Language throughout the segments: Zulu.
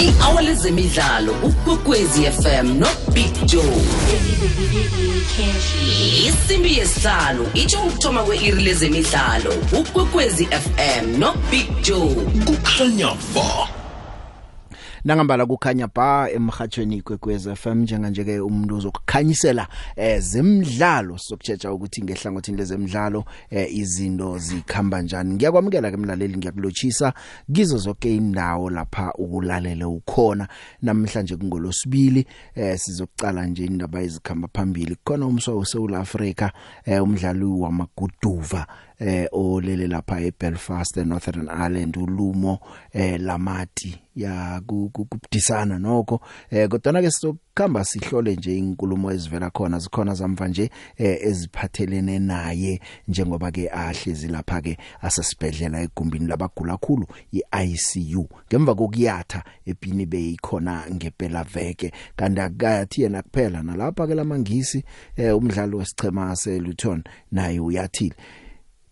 i-hour zemidlalo ukwekwezi fm no big joe. Isimbi yesihlanu itsho ukuthoma kwe-iri lezemidlalo ukwekwezi fm no big joe. Kukhanya ba. Nangambala kukhanya ba emhathweni kwekwez FM njenganje ke umuntu ozokukhanyisela eh zemidlalo. Sokutsheja ukuthi ngehlangothini lezemidlalo eh izinto zikhamba njani. Ngiyakwamukela ke mlaleli ngiyakulochisa kizo zonke indawo lapha ukulalela ukhona. Namhlanje kungolosibili eh sizokucala nje indaba ezikhamba phambili. Khona umswa weSouth Africa eh umdlali wamaguduva eh olele lapha eBelfast eNorthern Ireland ulumo eh lamati ya kubudisana nokho. Eh kodwa ke sizokhamba sihlole nje inkulumo ezivela khona zikhona zamva nje eh, eziphathelene naye njengoba ke ahlezi lapha ke asesibhedlela egumbini labagula kakhulu iICU ngemva kokuyatha epini beyikhona ngempela veke. Kanti akathi yena kuphela nalapha ke lamangisi eh, umdlalo wesichema seLuton naye uyathile.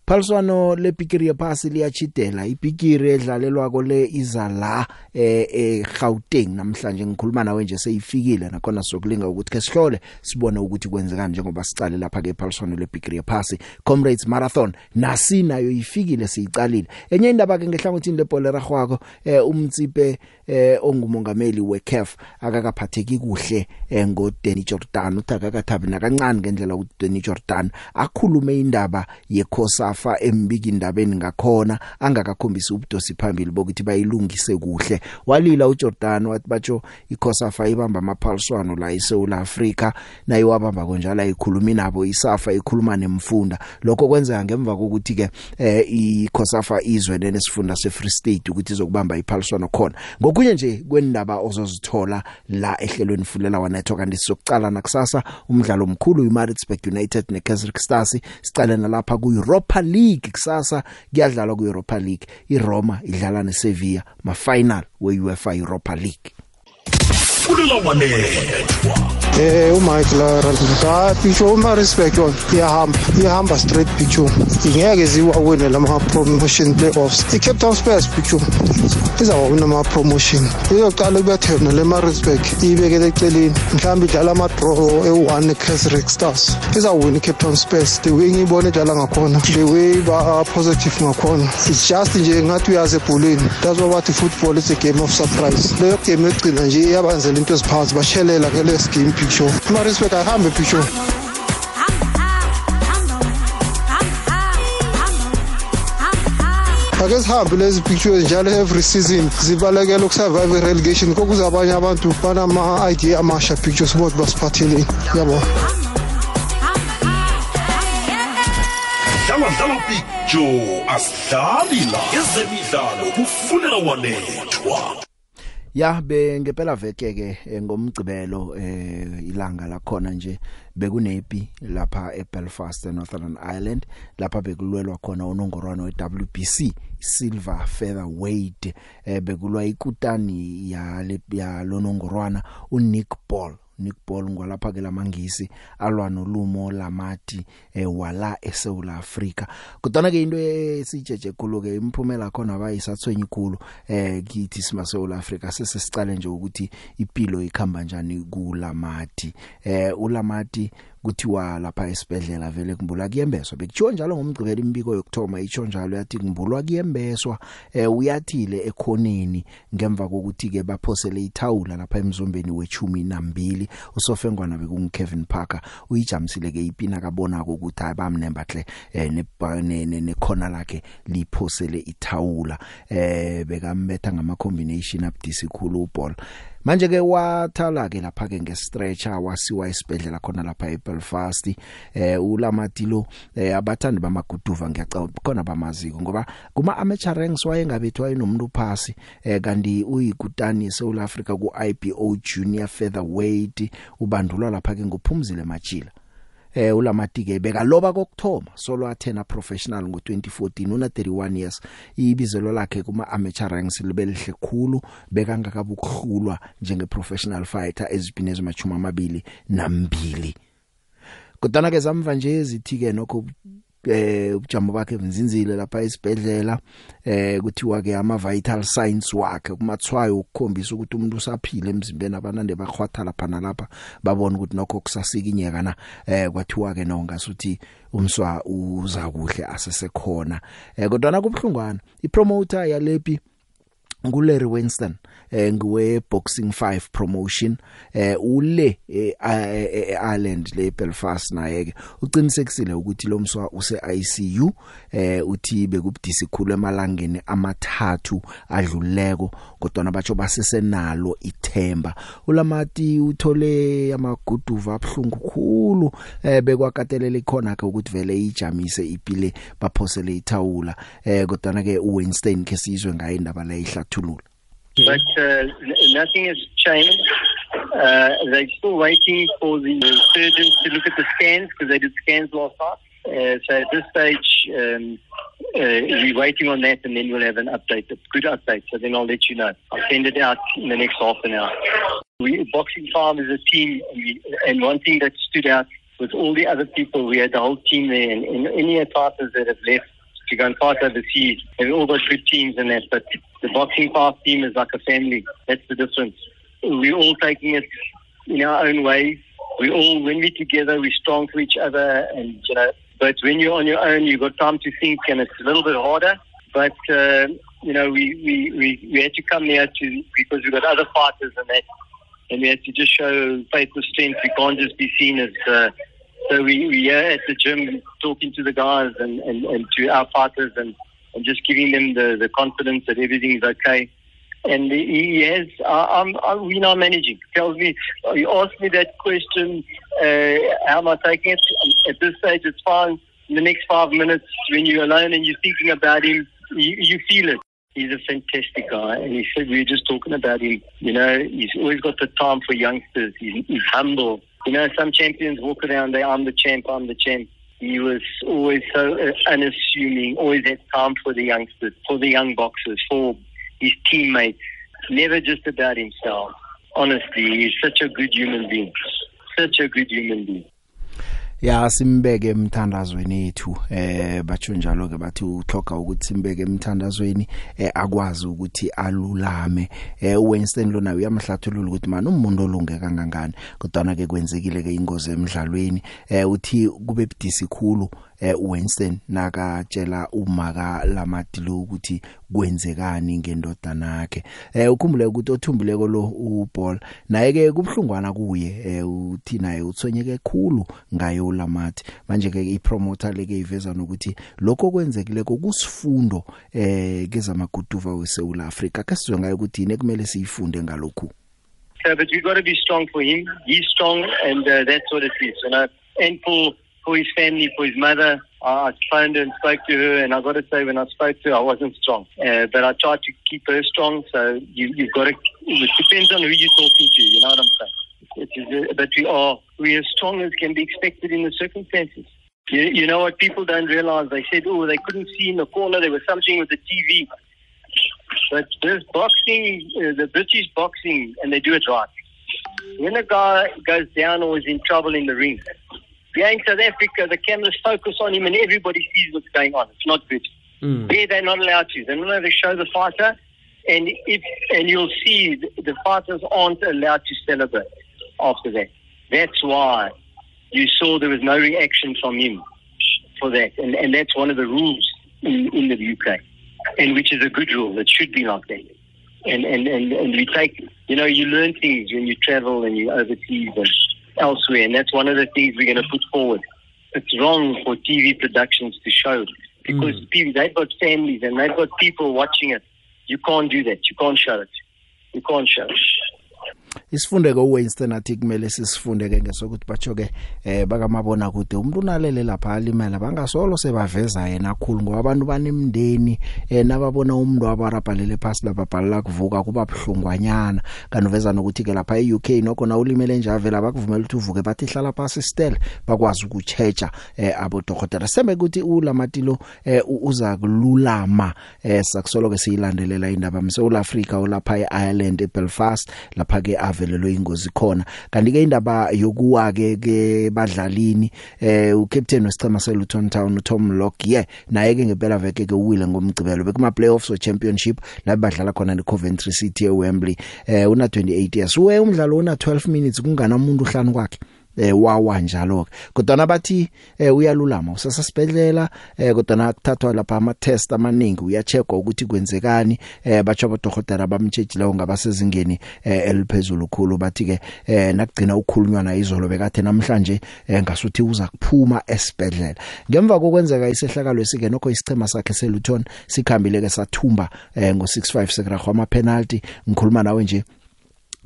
Phaliswano lepikiri yephasi liyachidela ipikiri edlalelwa le iza la eh eGauteng. Namhlanje ngikhuluma nawe nje seyifikile nakhona sokulinga ukuthi ke sihlole sibone ukuthi kwenzekani njengoba sicale lapha ke Phaliswano lepikiri yephasi. Comrades Marathon nasi nayo ifikile siyicalile. Enye indaba ke ngehlangothini lepolera gwako eh umtsipe eh ongumongameli weCAF akakaphatheki kuhle eh ngoDeni Jordan uthakakathabi nakancane ngendlela uDeni Jordan akhulume indaba yeCOSAF afa embiki indabeni ngakhona angakakhombisi ubudosi phambili bokuthi bayilungise kuhle. Walila uJordan wathi batsho iCOSAFA ibamba amaphaliswano la eSouth Africa naye wabamba konjalo ayikhuluma nabo isafa ikhuluma nemfunda. Lokho kwenzeka ngemva kokuthi ke eh, iCOSAFA izwe lenesifunda seFree State ukuthi izokubamba iphaliswano khona. Ngokunye nje kwendaba ozozithola la ehlelweni fulela wanetho kanti sizokucala nakusasa umdlalo omkhulu iMaritzburg United neKaizer Stars sicalena lapha ku Europa League kusasa kuyadlalwa ku Europa League. iRoma idlala neSevilla ma final weUEFA Europa League. Fulela wanethwa Eh uMike Lara cha picture uma respect yona iyahamba iyahamba straight picture ingeke ziwa wena lama promotion playoffs. iCape Town Spurs picture izawuna ama promotion. Iyoqala kubethena le Maritzburg ibekele eceleni. Mhlawumbe idlala ama draw e1 eKaizer Stars. Izawina iCape Town Spurs the way ngibone idlala ngakhona the way ba positive ngakhona. It's just nje ngathi uyazi ebholeni. That's why bathi football is a game of surprise. Leyo game egcina nje iyabanzela into eziphansi bashelela ke lesi game picture Maritzburg ahambe picture ake sihambe lezi pictures njalo every season zibalekela ukusurvive i-relegation kokuze abanye abantu banama-idea amasha pictures bothi basiphatheleni yabo dlala dlala joe asidlali la. Ezemidlalo kufunela wanethwa. Ya be ngempela veke ke eh, ngomgcibelo eh ilanga lakhona nje bekunepi lapha eBelfast eNorthern Ireland lapha bekulwelwa khona unongorwana weWBC silver featherweight eh bekulwa ikutani ya le ya lonongorwana uNick Paul Nick Paul ngwalapha ke lamangisi alwa nolumo lamati eh wala eSouth Africa kodwa ke into esijeje khulu ke imphumela khona bayisathwenye ikhulu eh kithi sima South Africa sesesicale nje ukuthi impilo ikhamba njani kulamati eh ulamati kuthiwa lapha esibedlela vele kumbula kuyembeswa. Bekuthiwa njalo ngomgqibelo imbiko yokthoma itsho njalo yathi kumbulwa kuyembeswa. Eh uyathile ekhoneni ngemva kokuthi ke baphosele ithawula lapha emzombeni wechumi nambili. Usofengwana bekungu Kevin Parker uyijamisile ke ipina kabona ukuthi abamnemba hle eh ne nekhona lakhe liphosele ithawula. Eh bekambetha ngama combination abudisi khulu uball manje ke wathala ke lapha ke ngestretcher wasiwa esibedlela khona lapha eBelfast. Eh ulamatilo eh abathandi bamaguduva ngiyacaba khona bamaziko ngoba kuma amateur ranks wayengabethwa inomuntu phasi eh kanti uyikutani eSouth Africa ku IBO Junior Featherweight ubandulwa lapha ke ngophumzile majila eh ulamatike beka loba kokthoma solo athena professional ngo2014 una 31 years. Ibizelo lakhe kuma amateur ranks libe lihle khulu bekangakabukhulwa njenge professional fighter ezibhine ezimachuma amabili nambili. Kodwa ke zamva nje ezithike nokho eh ubujamo bakhe bunzinzile lapha esibhedlela eh kuthiwa ke ama vital signs wakhe kumathwayo ukukhombisa ukuthi umuntu usaphila emzimbeni abanande bakhwatha lapha nalapha babona ukuthi nokho kusasikinyeka na. Eh kwathiwa ke no ngasuthi umswa uza kuhle asesekhona. Eh kodwa na kubhlungwana ipromoter yalepi nguLarry Winston eh ngiwe boxing 5 promotion eh ule eIreland le Belfast naye ke uqinisekisile ukuthi lo mswa use ICU eh uthi bekubudisi khulu emalangeni amathathu adluleko kodwa nabatsho basesenalo ithemba. Ulamati uthole amaguduva abhlungu khulu eh bekwakatelele khona ke ukuthi vele ijamise ipile baphosele ithawula eh kodwa ke uWinstein ke sizwe ngaye indaba la ihlathulula but uh, nothing has changed. Uh, they're still waiting for the surgeons to look at the scans because they did scans last night. Uh, so at this stage, um, uh, we're waiting on that and then we'll have an update, a good update. So then I'll let you know. I'll send it out in the next half an hour. We, Boxing Farm is a team, and, we, and one thing that stood out with all the other people, we had the whole team there, and, and any partners that have left to go and fight overseas. They've all got good teams and that, but the boxing path team is like a family. That's the difference. We're all taking it in our own ways. We all, when we're together, we're strong for each other, and you know. But when you're on your own, you've got time to think, and it's a little bit harder. But uh, you know, we, we, we, we had to come here to because we've got other fighters and that, and we had to just show faith with strength. We can't just be seen as. Uh, so we we are at the gym talking to the guys and, and, and to our fighters and, and just giving them the, the confidence that everything is okay. And he has, uh, I'm, I'm, we know managing. Tells me, you asked me that question, uh, how am I taking it? At this stage, it's fine. In the next five minutes, when you're alone and you're thinking about him, you, you feel it. He's a fantastic guy, and he said we were just talking about him. You know, he's always got the time for youngsters. He's, he's humble. You know, some champions walk around, they, I'm the champ, I'm the champ. He was always so uh, unassuming, always had time for the youngsters, for the young boxers, for his teammates. Never just about himself. Honestly, he's such a good human being. Such a good human being. Ya simbeke emthandazweni ethu eh batsho njalo ke bathi uthloga ukuthi simbeke emthandazweni eh akwazi ukuthi alulame. Eh Winston lona uyamhlathulula ukuthi man umuntu olunge kangangani? Kodwa ke kwenzekile ke ingozi emidlalweni eh uthi kube budisi khulu eh Winston nakatshela umaka lamadilo ukuthi kwenzekani ngendodana yakhe eh ukhumbule ukuthi othumbuleko lo uBall naye ke kubhlungwana kuye eh uthi naye uthonyeke khulu ngayo lamathi manje ke ipromoter leke iveza nokuthi lokho kwenzekile kokusifundo eh kezamaguduva weSouth Africa kasizwe ngayo ukuthi ine kumele siyifunde ngalokhu So, but we've got to be strong for him. He's strong, and uh, that's what it is. You know, and for for his family, for his mother, I phoned her and spoke to her, and I got to say, when I spoke to her, I wasn't strong, uh, but I tried to keep her strong. So you, you've got to. It depends on who you're talking to. You know what I'm saying? Is, uh, but we are we are as strong as can be expected in the circumstances. You, you know what people don't realize? They said, oh, they couldn't see in the corner. There was something with the TV. But this boxing, uh, the British boxing, and they do it right. When a guy goes down or is in trouble in the ring, here in South Africa, the cameras focus on him and everybody sees what's going on. It's not good. Mm. There, they're not allowed to. They're not allowed to show the fighter, and if and you'll see the, the fighters aren't allowed to celebrate after that. That's why you saw there was no reaction from him for that, and and that's one of the rules in, in the UK, and which is a good rule. It should be like that. And and and and we take, you know, you learn things when you travel and you overseas and elsewhere, and that's one of the things we're going to put forward. It's wrong for TV productions to show because mm. people they've got families and they've got people watching it. You can't do that. You can't show it. You can't show it. Isifunde ko Winston athi kumele sisifunde ke ngesokuthi batsho ke eh bakamabona kude umuntu unalele lapha alimela bangasolo sebaveza yena kakhulu ngoba abantu banemndeni eh nababona umuntu abarabhalele phasi lapha bhalela kuvuka kuba buhlungwanyana. Kanoveza nokuthi ke lapha eUK nokho na ulimele nje avela bakuvumela ukuthi uvuke bathi hlala phasi still bakwazi ukuchecha eh abo dokotela sembe ukuthi ulamatilo eh uza kululama eh sakusolo ke siyilandelela indaba. Mse Africa olapha eIreland eBelfast lapha ke wavelelwe ingozi khona. Kanti ke indaba yokuwa ke ke badlalini eh ucaptain wesicema seLuton Town uTom Lock yeah naye ke ngempela veke ke uwile ngomgcibelo bekuma playoffs we championship la badlala khona neCoventry City eWembley. Eh una 28 years. Uwe umdlalo una 12 minutes kungana umuntu uhlanu kwakhe. Eh wawa njalo ke kodwa bathi eh uyalulama usasibedlela eh kodwa kuthathwa lapha ama test amaningi uyacheckwa ukuthi kwenzekani. Eh batsho abodokotela bamtshejileyo ngabasezingeni eh eliphezulu khulu. Bathi ke eh nakugcina ukukhulunywa na izolo bekathe namhlanje eh ngasuthi uza kuphuma esibedlela ngemva kokwenzeka isehlakalo esike nokho isichema sakhe seLuton sikhambile ke sathumba eh ngo65 sekuragwa ama penalty ngikhuluma nawe nje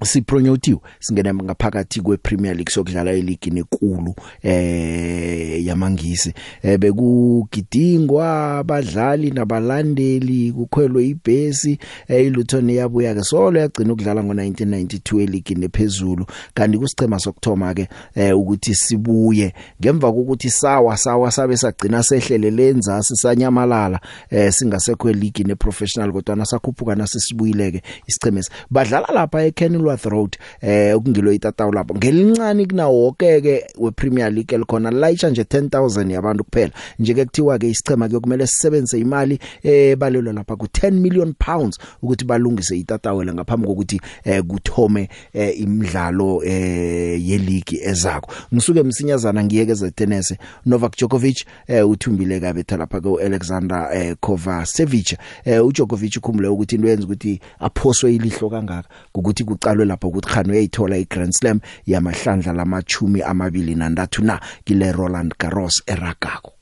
sipronyothiwe singena ngaphakathi kwePremier League sokudlala ileague nenkulu eh yamangisi. Eh bekugidingwa abadlali nabalandeli kukhwelwe ibhesi eh iLuton yabuya ke solo yagcina ukudlala ngo1992 eleague nephezulu kanti kusicema sokthoma ke eh ukuthi sibuye. Ngemva kokuthi sawa sawa sabe sagcina sehlele lenza sisanyamalala eh singasekho eleague neprofessional kodwa nasakhuphuka nasisibuyileke isicemesi badlala lapha eKenilworth North Road eh okungilo itatawu lapho ngelincane kunawo wonke ke wePremier League elikhona layisha nje 10000 yabantu kuphela. Nje ke kuthiwa ke isichema ke kumele sisebenzise imali ebalelwa lapha ku 10 million pounds ukuthi balungise itatawela ngaphambi kokuthi eh kuthome eh, imidlalo eh yeleague ezakho ngisuke msinyazana ngiyekeze tennis Novak Djokovic eh uthumbile kabe lapha ku Alexander eh, Kovacevic. Eh uDjokovic ukhumbule ukuthi into yenza ukuthi aphoswe ilihlo kangaka ukuthi kucalwe lapho ukuthi khani uyayithola iGrand Slam yamahlandla lamachumi amabili nantathu na kile Roland Garros eragako.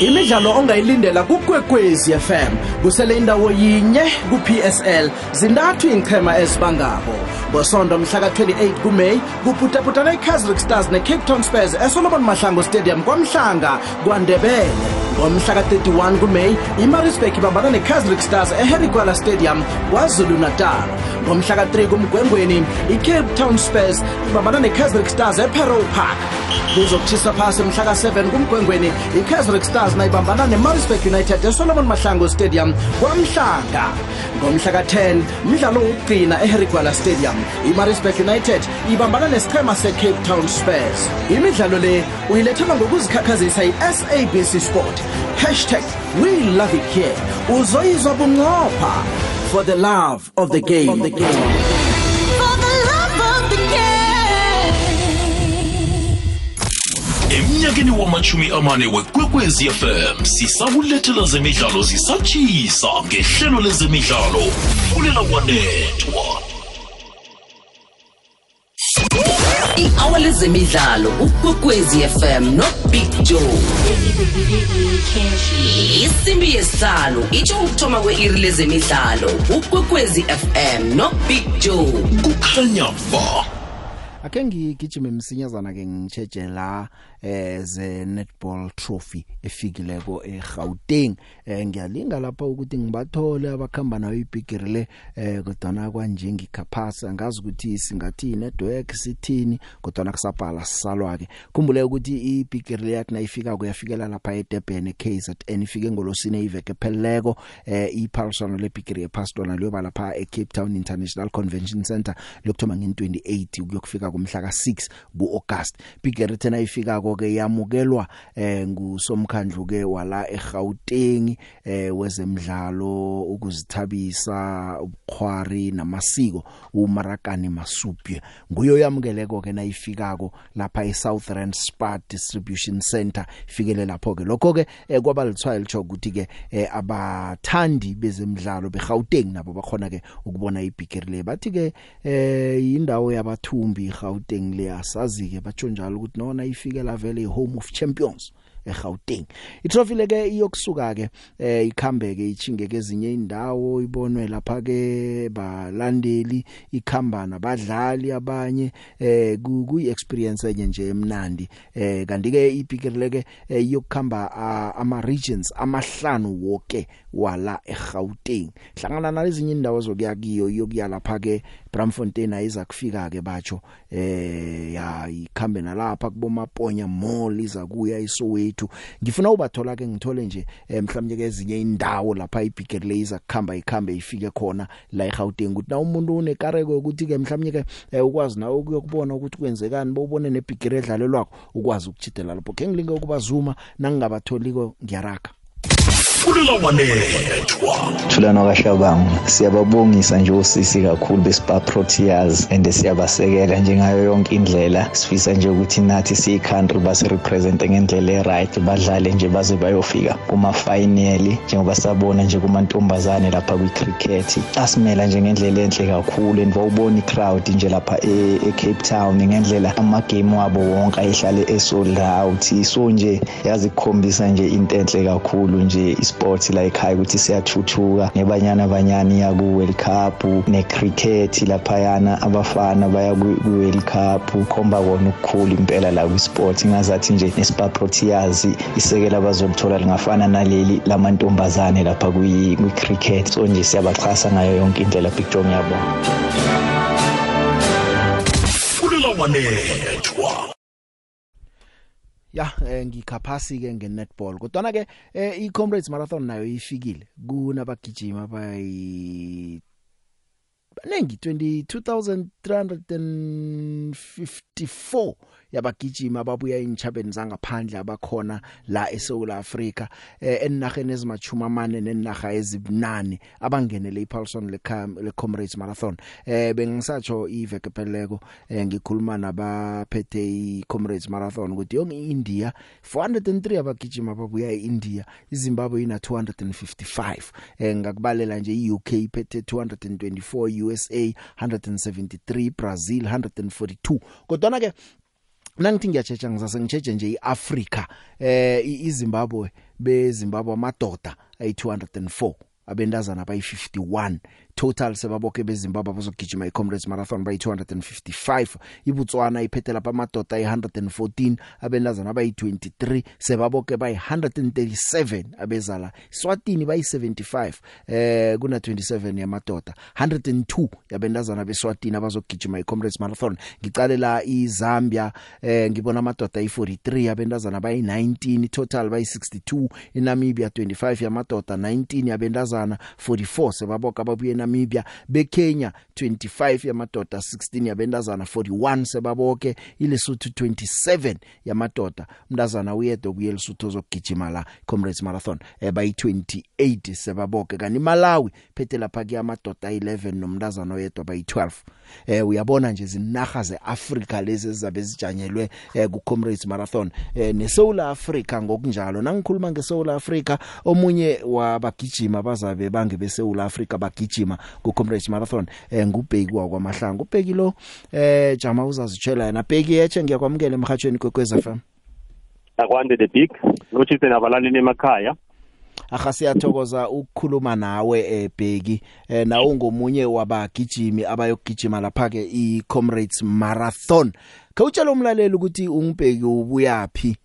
Imidlalo ongayilindela kukwekwezi FM kusele indawo yinye ku-PSL zintathu ingchema ezibangako. Ngosonto mhla ka-28 kumeyi kuputaputana i-kazrick stars ne-cape town spurs esolomon mahlango stadium kwamhlanga kwandebele. Ngomhla ka-31 kumeyi imarisburg ibambana ne-kazrick stars eherigwala stadium kwazulu natal ngomhla ka-3 kumgwengweni i-cape town spurs ibambana ne-kazrick stars eperow park. Kuzokutshisa phasi mhla ka-7 kumgwengweni i-kazrick stars nayibambana ne-marisburg united esolomon mahlango stadium kwamhlanga. Ngomhla ka-10 mdlalo wokugcina eherigwala stadium i-marisburg united ibambana nesichema se-cape town spurs. Imidlalo le uyilethelwa ngokuzikhakhazisa yi-sabc sport. Hashtag we love it here. Uzoyizwa bunqopha for the love of the game, of the game. Emnyakeni wamachumi amane wekwekwezi fm sisakulethela zemidlalo zisatshisa ngehlelo lezemidlalo fulela wanethwa i-hour lezemidlalo ukwekwezi fm nobig joe. Isimbi yesihlanu itsho ukuthoma kwe-iri lezemidlalo ukwekwezi fm nobig joe. Kukhanya ba. Ake ngigijime msinyazana ke ngitsheje la eh ze netball trophy efikileko eGauteng. Eh ngiyalinga lapha ukuthi ngibathole abakhamba nayo ibigiri le eh kodwa kwanje ngikhaphasa ngazi ukuthi singathi network sithini kodwa nakusabhala sisalwa ke khumbule ukuthi ibigiri le yakhe nayifika kuyafikela lapha eDurban eKZN ifike ngolosine iveke pheleleko. Eh iphaliswano lebigiri epastona liyoba lapha eCape Town International Convention Center lokthoma nge28 ukuyokufika kumhla ka6 kuAugust. Bigiri thena ifika ke yamukelwa eh ngusomkhandlu ke wala eGauteng eh wezemidlalo ukuzithabisa ubukhwari namasiko uMarakane Masupye. Nguyo yamukeleko ke nayifikako lapha eSouth Rand Spa Distribution Center ifikele lapho ke lokho ke eh, kwaba lithwayo licho ukuthi ke eh, abathandi bezemidlalo beGauteng nabo bakhona ke ukubona ibigiri le. Bathi ke eh indawo yabathumbi iGauteng le asazi ke batsho njalo ukuthi nona ifikela vele home of champions eGauteng. Itrophy leke iyokusuka ke eh ikhambeke ichinge kezinye indawo ibonwe lapha ke balandeli ikhamba nabadlali abanye eh ku experience enye nje emnandi. Eh kanti ke ibigiri leke eh, iyokukhamba uh, ama regions amahlanu wonke wala eGauteng. Hlangana nalezinye indawo zokuya kiyo iyokuya lapha ke Bramfontein ayiza kufika ke batsho eh ya ikhambe nalapha kubomaponya mall iza kuya iSoweto yethu ngifuna ubathola ke ngithole nje eh, mhlawumnye ke ezinye indawo lapha ibigger laser kukhamba ikhambe ifike khona la eGauteng. Ukuthi na umuntu unekareko ukuthi ke mhlawumnye ke eh, ukwazi nawe ukuyokubona ukuthi kwenzekani bowubone nebigger edlalelwako ukwazi ukuchithela lapho. Ke ngilinge ukuba zuma nangingabatholiko ngiyaraga. Fulela wanethwa. Thulano kaShabangu siyababongisa nje osisi kakhulu besipa Proteas and siyabasekela njengayo yonke indlela. Sifisa nje ukuthi nathi siyi country base represent ngendlela eright badlale nje baze bayofika kuma final njengoba sabona nje kumantombazane lapha kwi cricket asimela nje ngendlela enhle kakhulu and bawubona i crowd nje lapha e e Cape Town ngendlela ama game wabo wonke ayihlale e sold out. So nje yazi kukhombisa nje into enhle kakhulu nje isport la ekhaya ukuthi siyathuthuka nebanyana abanyani ya ku World Cup ne cricket laphayana abafana baya ku ku World Cup. Khomba kona ukukhulu impela la ku sport ngazathi nje nespa Proteas isekela bazolithola lingafana naleli lamantombazane lapha kwi kwi cricket so nje siyabachasa ngayo yonke indlela Big John yabona fulela wanethwa ya eh, ngikhaphasi ke ngenetball kodwa ke eh, i Comrades Marathon nayo ifikile. Kunabagijima bayi baningi 22354 yabagijima ababuya inchabeni zangaphandle abakhona la eSouth Africa eh, enarheni ezimachuma amane nenaga ezibunane abangenele iPaulson le le Comrades Marathon. Eh bengisatsho iveke peleko eh, ngikhuluma nabaphethe iComrades Marathon ukuthi yonke iIndia 403 abagijima ababuya eIndia iZimbabwe ina 255 eh ngakubalela nje iUK iphethe 224 USA 173 Brazil 142 kodwa ke nangithi ngiyatsheja ngizase ngitsheje nje iAfrica eh i- iZimbabwe beZimbabwe amadoda ayi 204 abendazana bayi 51 total sebabonke beZimbabwe bazogijima iComrades Marathon bayi 255 iBotswana iphethe lapha amadoda ayi 114 abendazana bayi 23 sebabonke bayi 137 abezala Swatini bayi 75 eh kuna 27 yamadoda 102 yabendazana beSwatini abazogijima iComrades Marathon. Ngicale la iZambia eh ngibona amadoda ayi 43 abendazana bayi 19 total bayi 62 eNamibia 25 yamadoda 19 yabendazana 44 sebabonke ababuye eNamibia beKenya 25 yamadoda 16 yabendazana 41 sebabonke iLesotho 27 yamadoda. Umntazana uyedwa kuye eLesotho zokugijima la Comrades Marathon eh bayi 28 sebabonke kanti iMalawi phethe lapha ke amadoda ayi11 nomntazana oyedwa bayi 12 eh uyabona nje zinaga zeAfrica lezi ezabe zijanyelwe eh ku Comrades Marathon. Eh neSouth Africa ngokunjalo nangikhuluma ngeSouth Africa omunye wabagijima bazabe bange beSouth Africa bagijima ku Comrades Marathon eh ngubheki kwaMahlangu ubheki lo eh jama uzazitshela yena. Bheki yeche ngiyakwamukela emhathweni kwekwez FM akwande the big lochise nabalaleli emakhaya. Aha siyathokoza ukukhuluma nawe ebheki eh na ungomunye wabagijimi abayogijima lapha ke iComrades Marathon. Khawutshela umlaleli ukuthi ungibheki ubuyapi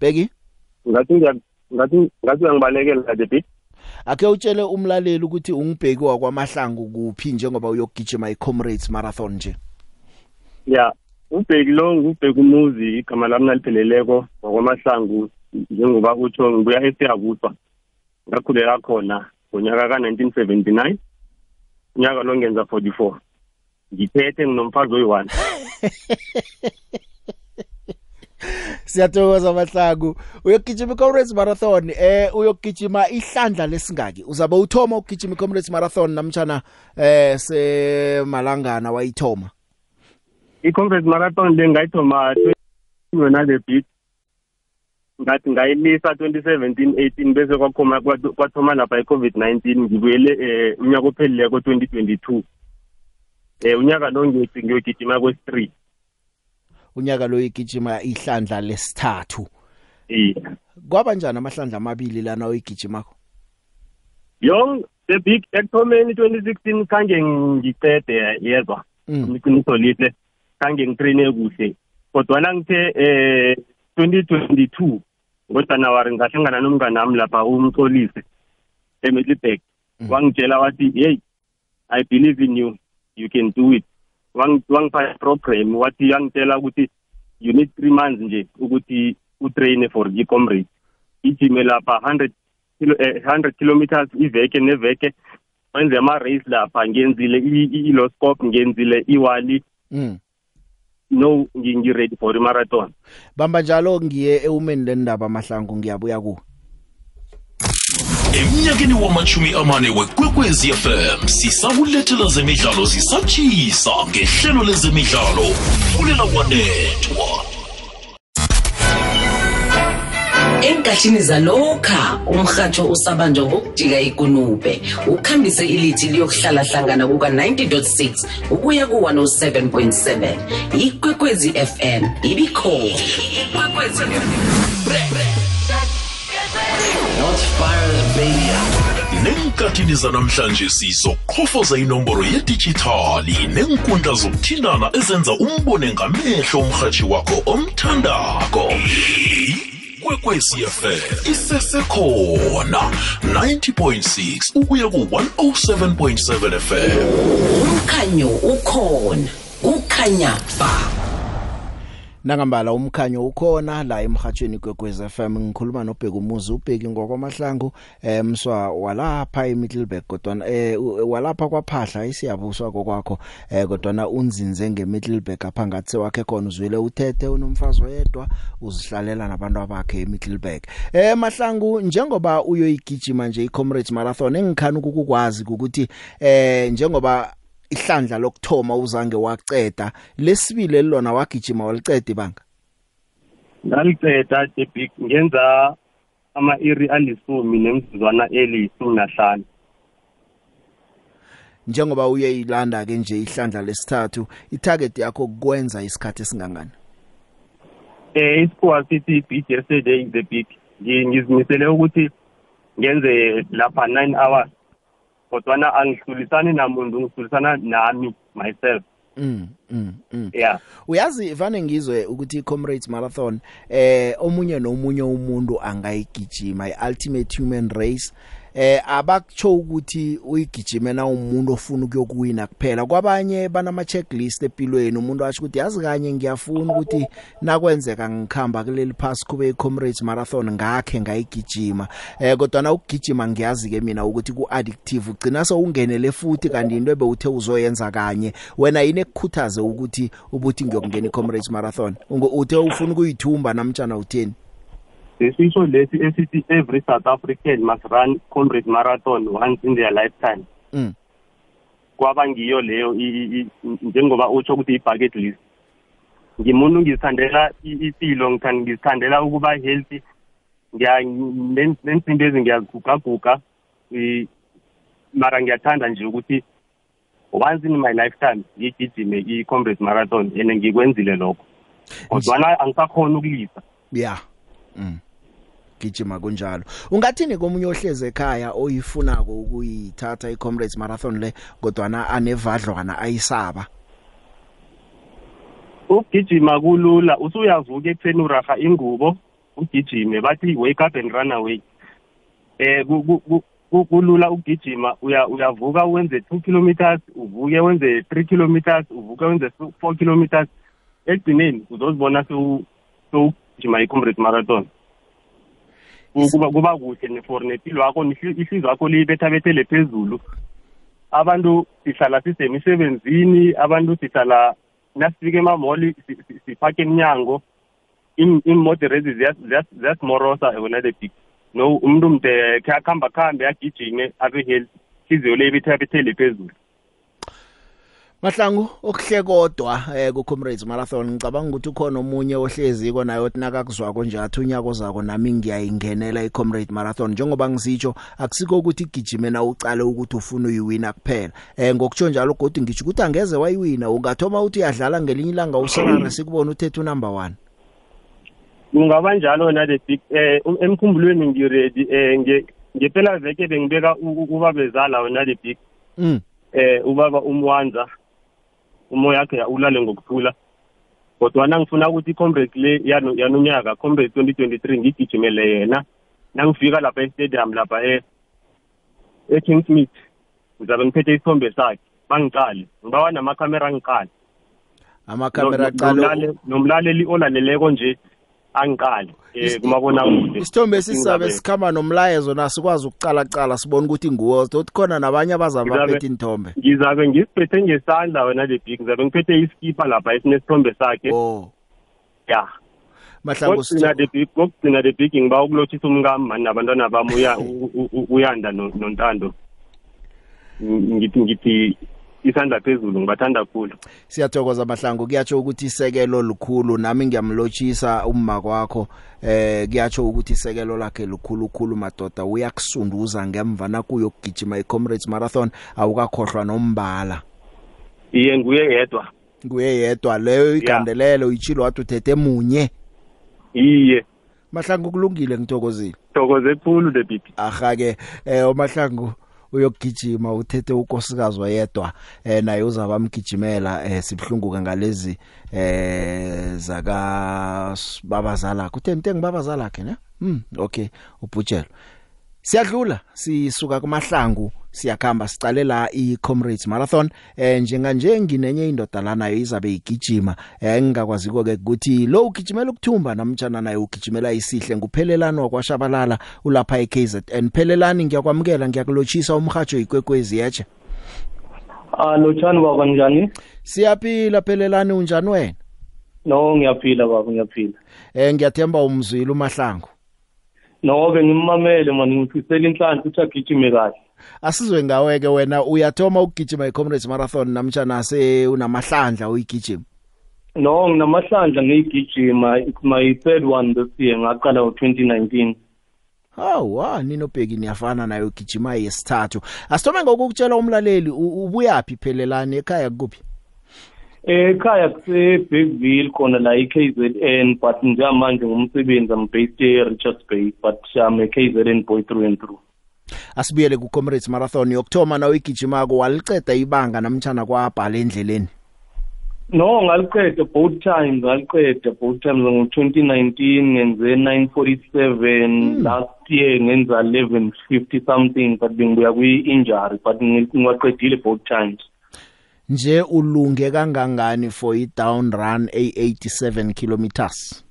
Bheki? Ngathi ngiya- ngathi ngathi uyangibalekela the big ake utshele umlaleli ukuthi ungibheki kwaMahlangu kuphi njengoba uyogijima iComrades Marathon nje? Ya ubheki lo ngubheki umuzi igama lami nalipheleleko ngokwamahlangu njengoba utsho ngibuya esiyabuswa ngakhulela khona ngonyaka ka-1979 unyaka lo ngenza 44 ngiphethe nginomfazi oyi-one. Siyathokoza Mahlangu. Uyogijima iComrades Marathon eh uyogijima ihlandla lesingaki. Uzabe uthoma ukugijima iComrades Marathon namtjana eh semalangana wayithoma? i-conference marathon le ngayithoma yona the big ngathi ngayimisa 2017 18 bese kwakhoma kwat- kwathoma lapha i-covid-19 ngibuyele eh unyaka ophelileko 2022 eh unyaka lo ngiyothi ngiyogijima kwesi-3 unyaka lo igijima ihlandla lesithathu. Iya. Kwaba njani amahlandla amabili lana uyigijimako yong the big ekuthomeni 2016 khange ngicede yezwa? Mm. iqiniso lihle khange ngitraine kuhle. Kodwana ngithe eh 2022 ngojanuwari ngahlangana nomngane wami lapha umxolise eMiddelburg wangitshela wathi hey i believe in you. You can do it. Wangipha program wathi yangitshela ukuthi you need 3 months nje ukuthi utrain for i-comrade ijime lapha 100 kilo, eh, 100 kilometers iveke neveke. Wenze ama-race lapha ngenzile i-loscop ngenzile iwali mm. no ngi- ngi-ready for i-marathon. Bamba njalo ngiye ewumeni lendaba mahlangu ngiyabuya ku emnyakeni wamachumi amane wekwekwezi fm sisakulethela zemidlalo zisatshisa ngehlelo lezemidlalo. Fulela wanethwa enkathini zalokha umrhatsho usabanjwa ngokujika ikunube. Ukhambise ilithi liyokuhlala hlangana kuka-90.6 ukuya ku-107.7 ikwekwezi fm ibikhona. Ikwekwezi nenkathini zanamhlanje sizoqhofoza inomboro yedijithali nenkundla zokuthindana ezenza umbone ngamehlo umrhatshi wakho omthandako. Ikwekwecfm isesekhona 90.6 ukuya ku-107.7 fm umkhanyo ukhona kukhanya ba. Nangambala umkhanyo ukhona la emhathweni kwekwez FM ngikhuluma nobheka umuzi ubheki ngokwamahlangu eh mswa walapha eMiddelburg kodwa eh u- walapha kwaphahla isiyabuswa kokwakho eh kodwa unzinze ngeMiddelburg apha ngathi wakhe khona uzwile uthethe unomfazi oyedwa uzihlalela nabantu abakhe eMiddelburg. Eh mahlangu njengoba uyoyigijima nje iComrades Marathon engikhani ukukwazi ukuthi eh njengoba ihlandla lokthoma uzange waceda lesibili lona wagijima waliceda ibanga? Ngaliceda debik ngenza ama-iri alisumi nemzuzwana eliyisumi nahlanu njengoba uyeyilanda ke nje ihlandla lesithathu itarget yakho kwenza isikhathi esingangani? Eh isikhuwa sithi beat yesterday the big. Ngi- ngizimisele ukuthi ngenze lapha 9 hours. Kodwana angihlulisani namuntu ngihlulisana nami myself. Mm mm mm. Yeah. Uyazi vane ngizwe ukuthi iComrades Marathon eh omunye nomunye umuntu angayigijima iultimate human race. Eh abakutsho ukuthi uyigijime na umuntu ofuna ukuyokuwina kuphela. Kwabanye banama checklist empilweni umuntu asho ukuthi yazi kanye ngiyafuna ukuthi nakwenzeka ngikhamba kuleli pass kube iComrades Marathon ngakhe ngayigijima. Eh kodwa na ukugijima ngiyazi ke mina ukuthi ku addictive ugcina sewungenele futhi kanti into ebewuthe uzoyenza kanye. Wena yini ekukhuthaze ukuthi ubuthi ngiyokungena iComrades Marathon? Ungo- uthe ufuna ukuyithumba namtjana utheni? Sisho lesi esithi every south african must run comrade marathon once in their lifetime. Mm. Kwaba ngiyo leyo njengoba utsho ukuthi i-bucket list. Ngimuntu ngizithandela i- impilo ngithanda- ngizithandela ukuba healthy. Ngiya nen- nensimbi ezi ngiyagugaguga mara ngiyathanda nje ukuthi once in my lifetime ngigijime i-comrade marathon and ngikwenzile lokho. Kodwana angisakhona ukulisa. Yeah. Mm. Gijima kunjalo. Ungathini komunye ohleze ekhaya oyifunako ukuyithatha iComrades Marathon le kodwa anevadlwana ayisaba? Ukugijima kulula usuyavuka ekuseni uraha ingubo ugijime bathi wake up and run away. Eh ku- ku- ku- ku- kulula ukugijima uya uyavuka wenze 2 kilometers uvuke wenze 3 kilometers uvuke wenze 4 kilometers. Ekugcineni uzozibona sewu- sewugijima i-comrade marathon. Ku- kuba kuba kuhle ne- for nempilo yakho nihli- ihliziyo yakho liyibethabethele phezulu. Abantu sihlala sisemisebenzini abantu sihlala nasifika emamoli si- si- sifake emnyango. Im- iimodere ezi ziya- ziya- ziyasimorosa wena the big. No umuntu mde khe akuhamba khambe agijime abe healthy. Ihliziyo le ibethabethele phezulu. Mahlangu okuhle kodwa eh ku Comrades Marathon ngicabanga ukuthi ukhona omunye ohleziko naye othi nakakuzwako nje athi unyako zako nami ngiyayingenela iComrade Marathon. Njengoba ngisitsho akusiko ukuthi igijime na ucale ukuthi ufuna uyiwina kuphela. Eh ngokutsho njalo kodwa ngisho ukuthi angeze wayiwina ungathoma uthi uyadlala ngelinye ilanga usolare sikubona uthethe number 1 kungaba njalo na the big eh um- emkhumbulweni ngiready eh nge ngempela veke bengibeka u- u- ubabezala wena the big mm. eh ubaba umwanza. Umoya wakhe ulale ngokuthula kodwana ngifuna ukuthi i-comrade le yano- yanonyaka comrade 2023 ngigijimele yena. Nangifika lapha e-stadium lapha e e-kingsmith ngizabe ngiphethe isithombe sakhe. Bangiqale ngibawa namakhamera ngiqale Ama-camera No- aqale- nomlale- nomlaleli olaleleko nje angiqale eh kumabona kude isithombe sisabe sikhamba nomlayezo nasikwazi ukucalacala sibone ukuthi nguwo uthi khona nabanye abazabe Ngizabe- baphethe inthombe ngizabe ngisiphethe ngesandla wena le big ngizabe ngiphethe iskipa lapha esinesithombe sakhe. Oh. Ya. Mahlangu kokugcina the big kokugcina the big ngiba ukulothisa umkami mani nabantwana bami uya- u- u- u- uyanda no- nontando. Ng- ngithi ngithi isandla phezulu ngibathanda kakhulu siyathokoza mahlangu. Kuyatsho ukuthi isekelo likhulu nami ngiyamlotshisa umma kwakho. Eh kuyatsho ukuthi isekelo lakhe likhulu khulu madoda. Uyakusunduza ngemva nakuyo kugijima i-comrades marathon awukakhohlwa nombala. Iye nguye yedwa. Nguye yedwa leyo igandelelo ichilo wathi uthethe munye. Iye. Mahlangu kulungile ngithokozile. Thokoze khulu the big aha-ke. Eh umahlangu uyokugijima uthethe ukosikazi wayedwa eh naye uzabamgijimela eh sibhlunguka ngalezi eh zaka babazala kutheni ntengi babazala ke ne? Mm okay ubhutshelo siyadlula sisuka kumahlangu siyakhamba sicale la i-comrades marathon. Eh njenga nje nginenye indoda la nayo izabe igijima. Eh ngingakwaziko ke ukuthi lo ugijimela ukuthumba namtjana naye ugijimela isihle nguphelelani wakwashabalala ulapha eKZN phelelani ngiyakwamukela ngiyakulotshisa umhajo ikwekwezi yeche Ah lotshani baba njani? siyaphila phelelani unjani wena? No ngiyaphila baba ngiyaphila. eh ngiyathemba umzwile umahlangu. No bengimamele mani ngifisela inhlanhla ukuthi agijime kahle. asizwe ngaweke wena uyathoma ukugijima i-comrades marathon namtjana se unamahlandla uyigijima No nginamahlandla ngiyigijima it's my third one this year ngaqala ngo2019. Hawu wa ninobheki niyafana nayo gijima yesithathu. Asithome ngokukutshela umlaleli u- ubuyapi phelelani ekhaya kuphi? Ekhaya kuse Bigville khona la iKZN but njengamanje ngumsebenzi I'm based e Richards Bay but I'm a KZN boy through and through. Asibuyele ku Comrades Marathon yokthoma na uyigijimako waliceda ibanga namtjana kwabhala endleleni. No ngaliqeda both times ngaliqeda both times ngo2019 ngenze 947 last year ngenza 1150 something but bengibuya kwi injury but ngi- ngiwaqedile both times Nje ulunge kangangani for i down run a87 kilometers?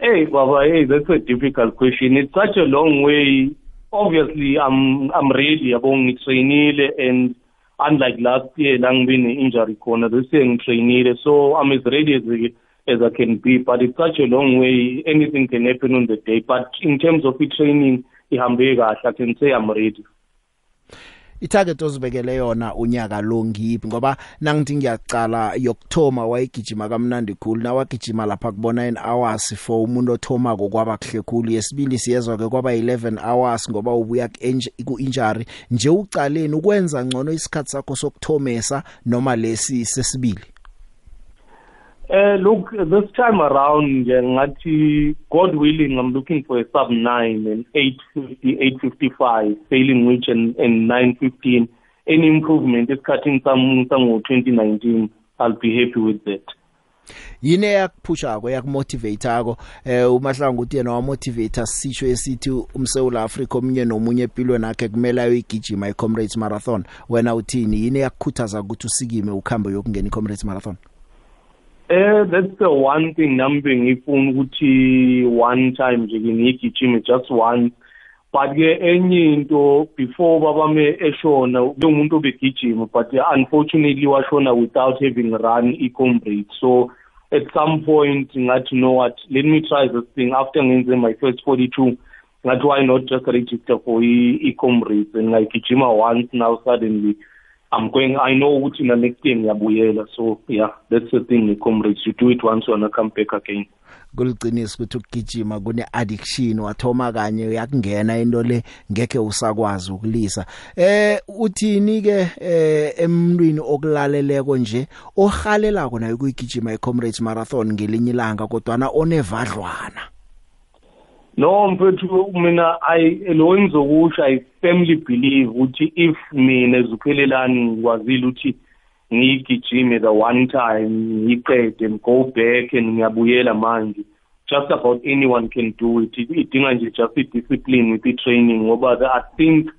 Hey baba hey that's a difficult question. It's such a long way. Obviously I'm I'm ready yabo ngitrainile and unlike last year la ngibe ne injury khona this year ngitrainile so I'm as ready as I- as I can be but it's such a long way. Anything can happen on the day but in terms of the training ihambe kahle. I can say I'm ready. Itarget ozibekele yona unyaka lo ngiphi ngoba nangithi ngiyacala yokthoma wayigijima kamnandi khulu nawagijima lapha kubona 9 hours for umuntu othoma kwaba kuhle khulu. Yesibili siyezwa ke kwaba 11 hours ngoba ubuya ku injury nje ucaleni ukwenza ngcono isikhathi sakho sokthomesa noma lesi sesibili. Uh, look, this time around, nje ngathi, God willing, I'm looking for a sub 9 and 850, 855, failing which and, and 915. Any improvement is cutting some, some 2019. I'll be happy with that. yini eyakuphusha eyakumotivate ako eh umahlangu uthi yena wamotivate sisho esithi umseula Africa omunye nomunye empilweni yakhe kumele ayigijima iComrades Marathon wena uthini yini eyakukhuthaza ukuthi usikime ukhambe yokungena iComrades Marathon Eh that's the one thing nami bengifuna ukuthi one time nje ngigijime just once but ke enye into before babame eshona lo muntu obegijima but unfortunately washona without having run i-comrade so at some point ngathi know what? Let me try this thing. After ngenze my first 42 ngathi why not just register for i-comrades and ngayigijima once now suddenly I'm going I know ukuthi na next year ngiyabuyela. So yeah that's the thing with comrades. You do it once you wanna come back again. Kuliqiniso ukuthi ukugijima kune addiction wathoma kanye uyakungena into le ngeke usakwazi ukulisa. Eh uthini ke eh emntwini okulaleleko nje ohalelako nayo kuyigijima iComrades Marathon ngelinye ilanga kodwa na onevadlwana? No mfethu mina I lo engizokusho I firmly believe ukuthi if mina ezuphelelani ngikwazile ukuthi ngigijime the one time ngiqede and go back and ngiyabuyela manje. Just about anyone can do it. Idinga nje just i-discipline with i-training ngoba the- I think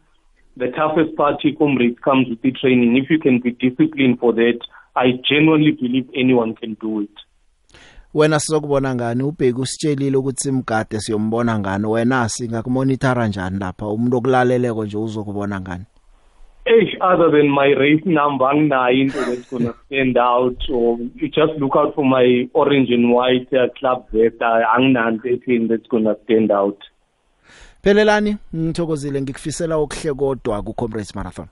the toughest part comrades comes with the training if you can be disciplined for that i genuinely believe anyone can do it. Wena sizokubona ngani? Ubheki usitshelile ukuthi simgade siyombona ngani? Wena singakumonitora njani lapha? Umuntu okulaleleko nje uzokubona ngani? Eish, other than my race number anginayo into that's gonna stand out. Or you just look out for my orange and white uh, club vest anginanto ethini that's gonna stand out. Phelelani ngithokozile ngikufisela okuhle kodwa ku Comrades Marathon.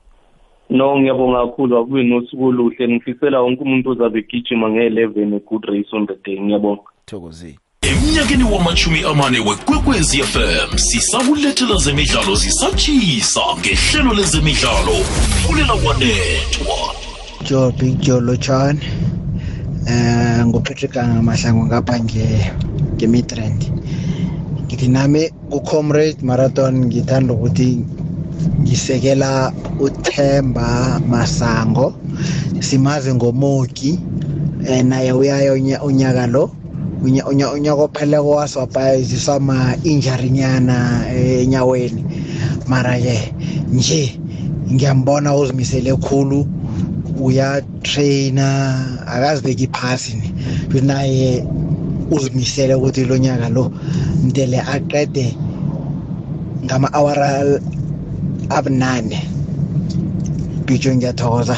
No ngiyabonga kakhulu akube nosuku oluhle. Ngifisela wonke umuntu ozabe egijima nge-11 a good race on the day. Ngiyabonga. Thokozile. Emnyakeni wamashumi amane wekwekwezi fm sisakulethela zemidlalo zisatshisa ngehlelo lezemidlalo. Fulela kwanethwa Joe Big Joe Lochon eh nguPatrick ngamahlango ngapha nge ngeMidrand. Ngithi nami ku Comrade Marathon ngithanda ukuthi ngisekela uThemba Masango simazi ngomoki eh naye unya- unyaka lo unya unya unyaka opheleko waswapayiziswa ma injury nyana eh, enyaweni. Mara ke nje ngiyambona uzimisele khulu uyatraina akazibeki phasi ni. Futhi naye uzimisele ukuthi lo nyaka lo mdele aqede ngama-awara abunane bitsho ngiyathokoza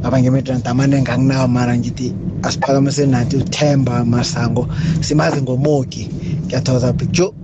ngaba ngemidrant amaningi anginawo mara ngithi asiphakamise nathi uthemba masango. Simazi ngomoki. Ngiyathokoza bitsho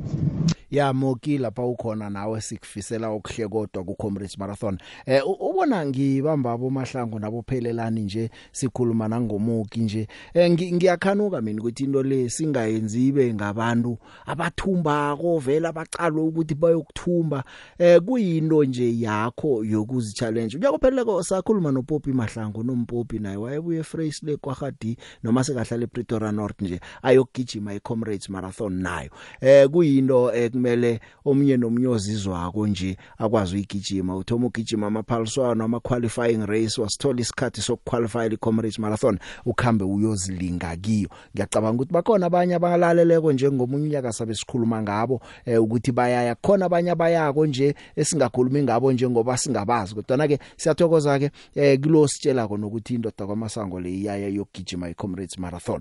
ya moki lapha ukhona nawe sikufisela okuhle kodwa ku Comrades Marathon. Eh u- ubona ngibamba bomahlango nabophelelani nje sikhuluma nangomoki nje. Eh ngi- ngiyakhanuka mina ukuthi into le singayenzi ibe ngabantu abathumbako vela bacalwe ukuthi bayokuthumba. Eh kuyinto nje yakho yokuzi challenge uyakupheleleko sakhuluma no Poppy Mahlango nompopi naye wayebuye Fresh le kwaHadi noma sekahlala ePretoria North nje ayokugijima iComrades Marathon nayo. Eh kuyinto eh, kumele omunye nomunye ozizwako nje akwazi uyigijima. Uthoma ugijima amaphaliswano ama qualifying race wasithola isikhathi sokuqualify iComrades Marathon ukhambe uyozilinga kiyo. Ngiyacabanga ukuthi bakhona abanye abangalaleleko njengomunye unyaka sabe sikhuluma ngabo eh, ukuthi bayaya. Khona abanye abayako nje esingakhulumi ngabo njengoba singabazi. Kodwa ke siyathokoza ke eh, kulo sitshelako nokuthi indoda kwamasango le iyaya yokugijima iComrades Marathon.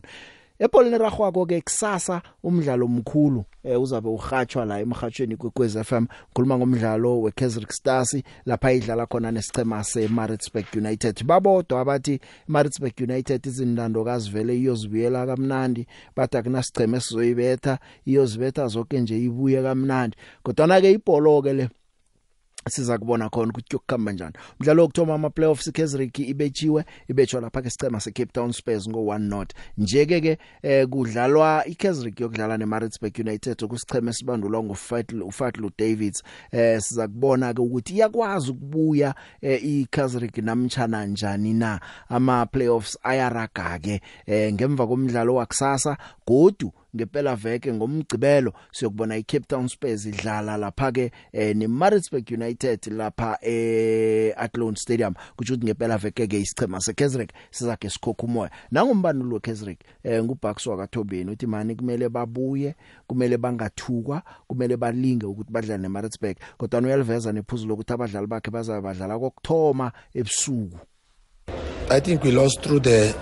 Epolini ragwako ke kusasa umdlalo omkhulu eh, uzabe urhatshwa la emhathweni kwekwez FM khuluma ngomdlalo weKaizer Stars lapha idlala khona nesichema seMaritzburg United. Babodwa abathi Maritzburg United izindando kazivele iyozibuyela kamnandi bathi akunasicheme esizoyibetha iyozibetha zonke nje ibuye kamnandi. Kodwa ke ibholo ke le siza kubona khona ukuthi kuyokukhamba njani. Umdlalo wokthoma ama playoffs iKaizersburg ibechiwe ibetshwa lapha ke sicema seCape Town Spurs ngo 1 not njeke ke eh kudlalwa iKaizersburg yokudlala neMaritzburg United okusicheme sibandulwa nguFatul uFatul Davids eh siza kubona ke ukuthi iyakwazi ukubuya eh, iKaizersburg namtjana njani na. Ama playoffs ayaraga ke eh, ngemva komdlalo wakusasa godu ngempela veke ngomgcibelo siyokubona iCape Town Spurs idlala lapha ke eh, neMaritzburg United lapha eAthlone Stadium. Kuthi ukuthi ngempela veke ke isichema seKaizersburg sizakhe sikhokha umoya. Nangombani lo Kaizersburg eh, nguBakswa kaThobeni uthi mani kumele babuye kumele bangathukwa kumele balinge ukuthi badlale neMaritzburg. Kodwa uyaliveza nephuzu lokuthi abadlali bakhe bazabe badlala kokthoma ebusuku. I think we lost through the,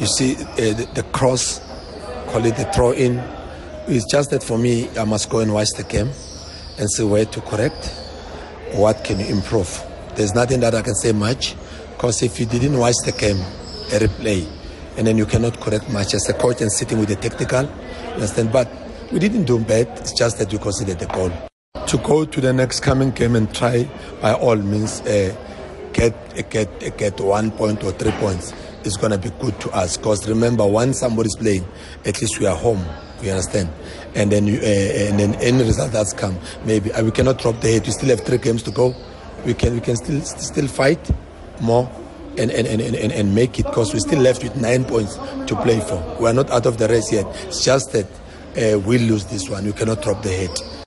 you see, uh, the, the cross, call it the throw in. It's just that for me, I must go and watch the game and see where to correct, what can you improve. There's nothing that I can say much, because if you didn't watch the game, a replay, and then you cannot correct much as a coach and sitting with the technical, understand? But we didn't do bad, it's just that we considered the goal. To go to the next coming game and try, by all means, uh, get get get one point or three points is going to be good to us. Because remember when somebody's playing at least we are home you understand? And then you, uh, and then any result that's come maybe uh, we cannot drop the head. We still have three games to go. We can we can still still fight more and and, and, and, and make it because we're still left with nine points to play for. We are not out of the race yet. It's just that uh, we lose this one. We cannot drop the head.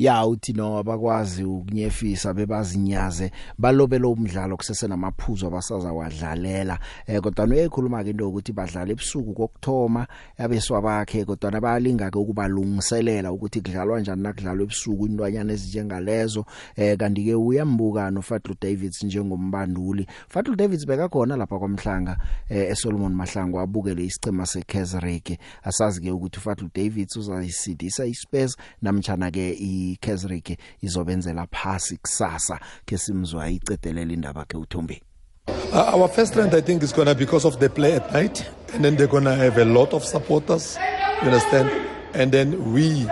Ya uthi no abakwazi ukunyefisa bebazinyaze balobela umdlalo kusese namaphuzu abasaza wadlalela. Eh kodwa uyekhuluma ke into ukuthi badlala ebusuku kokthoma yabeswa bakhe kodwa bayalinga ke ukubalungiselela ukuthi kudlalwa kanjani nakudlalwa ebusuku intwanyana ezinjengalezo. Eh kanti ke uyambuka no Fadlu Davids njengombanduli. Fadlu Davids bekakhona lapha kwamhlanga eh eSolomon Mahlangu abukele isicema seKaiserike asazi ke ukuthi Fadlu Davids uzayisidisa iSpurs namtjana ke iKaiserike izobenzela phasi kusasa ke simzwa icedelela indaba ke uThombe Uh, our first strength, I think, is going to because of the play at night, and then they're going to have a lot of supporters. You understand? And then we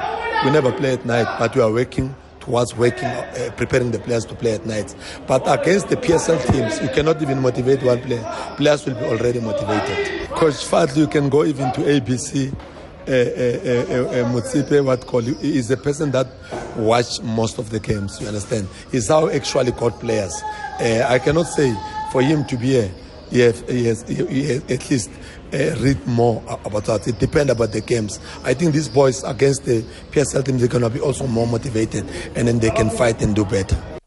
we never play at night, but we are working towards working, uh, preparing the players to play at night. But against the PSL teams, you cannot even motivate one player. Players will be already motivated. Coach Fadlu, you can go even to ABC. Mutsipe, what call you, is a person that watch most of the games. You understand? He's how actually got players. Uh, I cannot say for him to be here. Has, he has at least uh, read more about that. It depends about the games. I think these boys against the PSL team, they're gonna be also more motivated, and then they can fight and do better.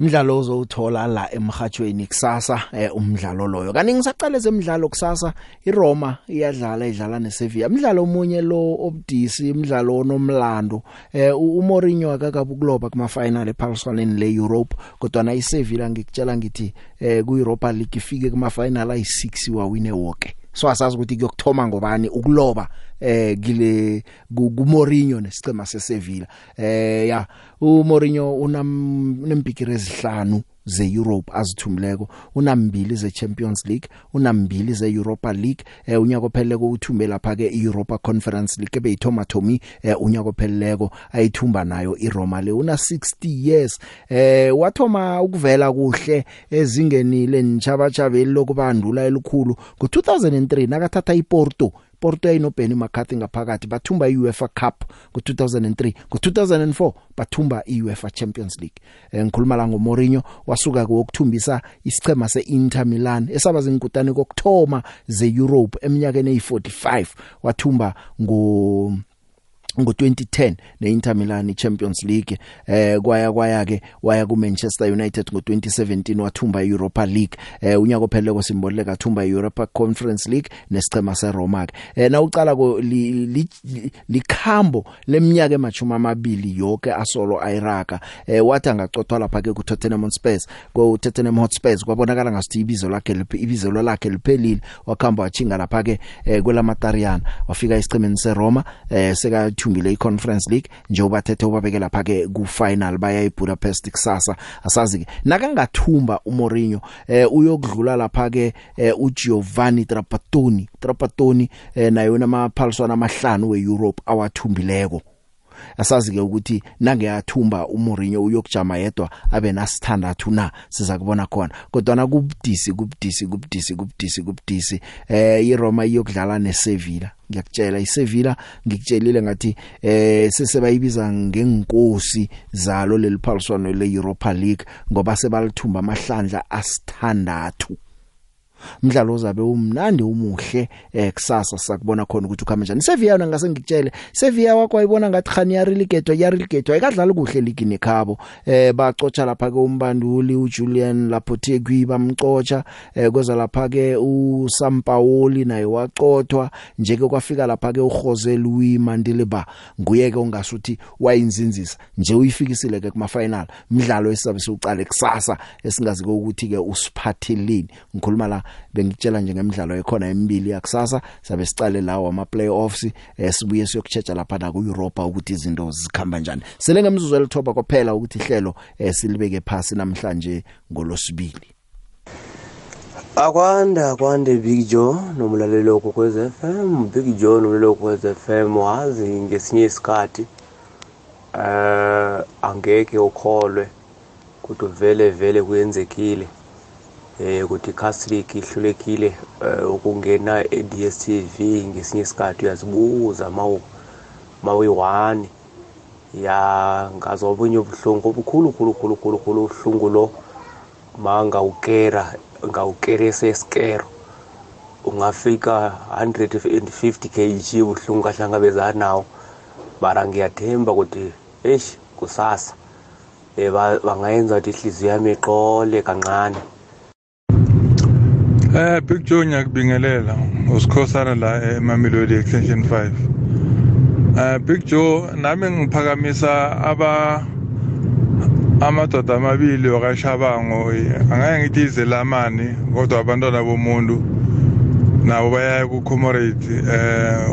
Umdlalo ozowuthola la emhathweni kusasa eh, umdlalo loyo. Kanti ngisaqale zemidlalo kusasa iRoma iyadlala idlala neSevilla. Umdlalo omunye lo obudisi umdlalo onomlando eh, uMourinho akakabu kuloba kuma final ephaliswaneni leEurope kodwa na iSevilla ngikutshela ngithi eh, kuEuropa League ifike kuma final ayi6 wawine wonke so asazi ukuthi kuyokuthoma ngobani ukuloba eh kile kuMourinho nesicema seSevilla. Eh ya uMourinho unembikire ezihlanu ze-Europe azithumileko unambili ze-Champions League unambili ze-Europa League. Eh unyaka opheleleko uthume lapha ke i-Europa Conference League ebeyithoma thomi eh unyaka opheleleko ayithumba nayo iRoma le. Una 60 years. Eh wathoma ukuvela kuhle ezingenile nchabatshabeli lokubandula elikhulu. Ngo2003 nakathatha iPorto Porto ayinobheni McCarthy ngaphakathi bathumba iUEFA Cup ngo2003 ngo2004 bathumba iUEFA Champions League. Eh, ngikhuluma la ngoMourinho wasuka kokuthumbisa isicema seInter Milan esaba zinkutane kokthoma zeEurope eminyakeni eyi45 wathumba ngo ngo2010 neInter Milan iChampions League. Eh kwaya kwaya ke waya kuManchester United ngo2017 wathumba iEuropa League. Eh unyaka ophelele simboleka thumba iEuropa Conference League nesicema seRoma ke. Eh na ucala ko likhambo leminyaka emachuma amabili yonke asolo ayiraka eh wathi angacothwa lapha ke kuTottenham Hotspur ko Tottenham Hotspur kwabonakala ngasithi ibizo lakhe ibizo lakhe liphelile. Wakhamba wachinga lapha ke eh kwelamatariyana. Wafika isicemeni seRoma eh seka ithumbile iConference League njengoba thethe ubabeke lapha ke ku final baya eBudapest kusasa. Asazi ke nakangathumba uMourinho eh uyokudlula lapha ke eh, uGiovanni Trapattoni Trapattoni eh, naye unamaphaliswana amahlanu weEurope awathumbileko. Asazi ke ukuthi nangeyathumba uMourinho uyokujama yedwa abe nasithandathu na siza kubona khona. Kodwa na kubudisi kubudisi kubudisi kubudisi kubudisi. Eh iRoma iyokudlala neSevilla. Ngiyakutshela iSevilla ngikutshelile ngathi eh sesebayibiza ngenkosi zalo leliphaliswano leEuropa League ngoba sebalithumba amahlandla asithandathu. Umdlalo ozabe umnandi umuhle eh kusasa sakubona khona ukuthi ukhama njani. Sevilla yona ngase ngikutshele Sevilla wakho ayibona ngathi khani ya relegated ya relegated ayikadlala kuhle ligi nekhabo. Eh bacotsha lapha ke umbanduli uJulian Lopetegui bamcotsha eh kweza lapha ke uSampaoli naye wacothwa njeke kwafika lapha ke uJose Luis Mandiliba nguye ke ongasuthi wayinzinzisa nje uyifikisile ke kuma final umdlalo esizabe siuqale kusasa esingazi ukuthi ke usiphathilini ngikhuluma la bengitshela nje ngemidlalo ekhona emibili yakusasa sabe sicale lawo ama playoffs eh, sibuye siyokuchecha lapha na ku Europa ukuthi izinto zikhamba njani. Sele ngemzuzu elithoba kuphela ukuthi ihlelo eh, silibeke phasi namhlanje ngolosibili akwanda akwande Big Joe nomlaleli wokukwez FM Big Joe nomlaleli wokukwez FM wazi ngesinye isikhathi eh angeke ukholwe ukuthi vele vele kuyenzekile eh ukuthi Catholic ihlulekile ukungena eDStv ngesinye isikhathi uyazibuza mawu mawi1 ya ngazobunye ubuhlungu obukhulu khulu khulu khulu khulu uhlungu lo. Manga ukera ngawukerese skero ungafika 150 kg ubuhlungu ahlangabezana nawo. Mara ngiyathemba ukuthi eish kusasa. Eh ba- bangayenza ukuthi ihliziyo yami iqole kancane. Eh Big Joe ngiyakubingelela usikhosana la eMamelodi extension 5. Eh Big Joe nami ngiphakamisa aba amadoda amabili wakashabango angeke ngithi izelamani kodwa abantwana bomuntu nabo baya ku commemorate eh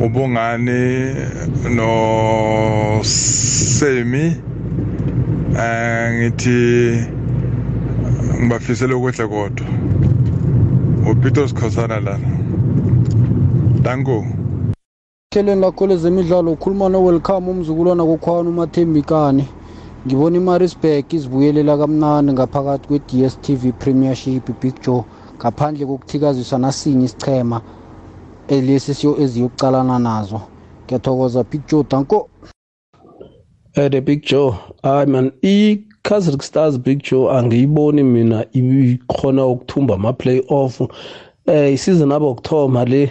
ubungani no Semi eh ngithi ngibafisela ukwehle kodwa. uPeter Sikhosana lana. Danko. Hlelweni lakho lezemidlalo ukhuluma no-welcome umzukulwana kokhwana umathembikane ngibona imarisburg izibuyelela kamnandi ngaphakathi kwe-dstv premiership big joe ngaphandle kokuthikaziswa nasinye isichema lesi siyo eziyokucalana nazo. Ngiyathokoza big joe danko. Eh the Big Joe. Hayi man i-Kaizer Stars Big Joe angiyiboni mina ikhona ukuthumba ama playoff eh isizini abo ukuthoma le